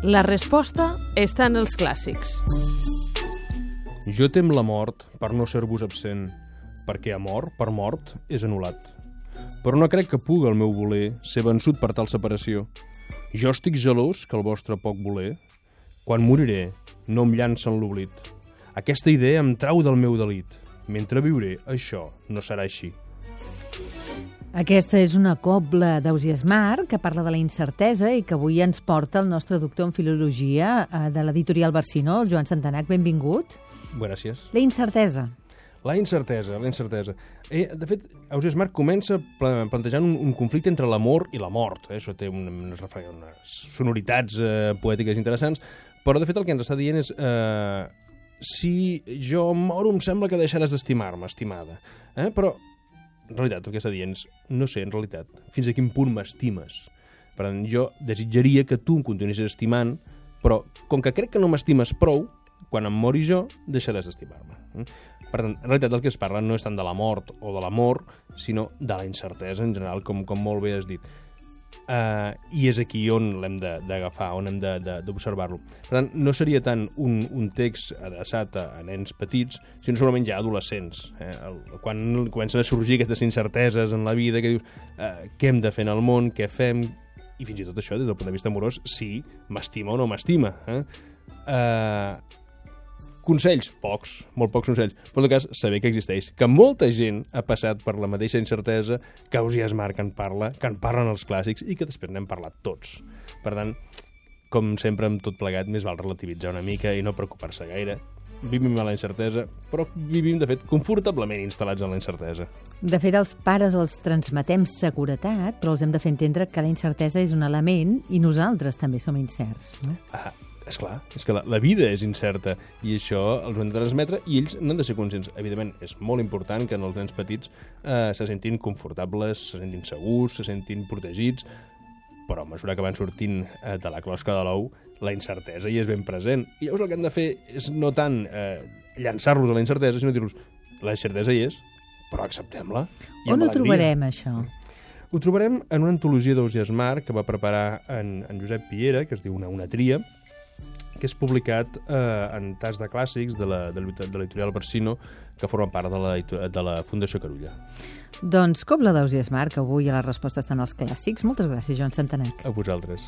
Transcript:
La resposta està en els clàssics. Jo tem la mort per no ser-vos absent, perquè amor, per mort, és anul·lat. Però no crec que puga el meu voler ser vençut per tal separació. Jo estic gelós que el vostre poc voler. Quan moriré, no em llança en l'oblit. Aquesta idea em trau del meu delit. Mentre viuré, això no serà així. Aquesta és una cobla d'Ausias Mar que parla de la incertesa i que avui ens porta el nostre doctor en filologia eh, de l'editorial Barcinó, el Joan Santanac. Benvingut. Gràcies. La incertesa. La incertesa, la incertesa. Eh, de fet, Ausias Marc comença pla- plantejant un, un conflicte entre l'amor i la mort. Eh? Això té un, unes, unes sonoritats eh, poètiques interessants, però de fet el que ens està dient és eh, si jo moro em sembla que deixaràs d'estimar-me, estimada. Eh? Però, en realitat, el que està dient és, no sé, en realitat, fins a quin punt m'estimes. Per tant, jo desitjaria que tu em continuessis estimant, però com que crec que no m'estimes prou, quan em mori jo, deixaràs d'estimar-me. Mm? Per tant, en realitat el que es parla no és tant de la mort o de l'amor, sinó de la incertesa en general, com, com molt bé has dit. Uh, I és aquí on l'hem d'agafar, on hem d'observar-lo. Per tant, no seria tant un, un text adreçat a, a nens petits, sinó segurament ja adolescents. Eh? El, quan comencen a sorgir aquestes incerteses en la vida, que dius uh, què hem de fer en el món, què fem, i fins i tot això, des del punt de vista amorós, si m'estima o no m'estima. Eh? Uh, Consells, pocs, molt pocs consells, però en tot cas saber que existeix, que molta gent ha passat per la mateixa incertesa que Ausias Marc en parla, que en parlen els clàssics i que després n'hem parlat tots. Per tant, com sempre amb tot plegat, més val relativitzar una mica i no preocupar-se gaire. Vivim a la incertesa, però vivim, de fet, confortablement instal·lats en la incertesa. De fet, els pares els transmetem seguretat, però els hem de fer entendre que la incertesa és un element i nosaltres també som incerts. No? Ah, és clar, és que la, la vida és incerta i això els ho hem de transmetre i ells n'han de ser conscients. Evidentment, és molt important que en els nens petits eh, se sentin confortables, se sentin segurs, se sentin protegits, però a mesura que van sortint eh, de la closca de l'ou, la incertesa hi és ben present. I llavors el que han de fer és no tant eh, llançar-los a la incertesa, sinó dir-los la incertesa hi és, però acceptem-la. i On ho trobarem, això? Ho trobarem en una antologia d'Ausias Marc que va preparar en, en Josep Piera, que es diu Una, una tria, que és publicat eh, en tas de clàssics de la- de l'edit- de l'editorial Barsino, que forma part de la, de la Fundació Carulla. Doncs Cobla d'Ausias Mar, que avui a la resposta estan els clàssics. Moltes gràcies, Joan Santanac. A vosaltres.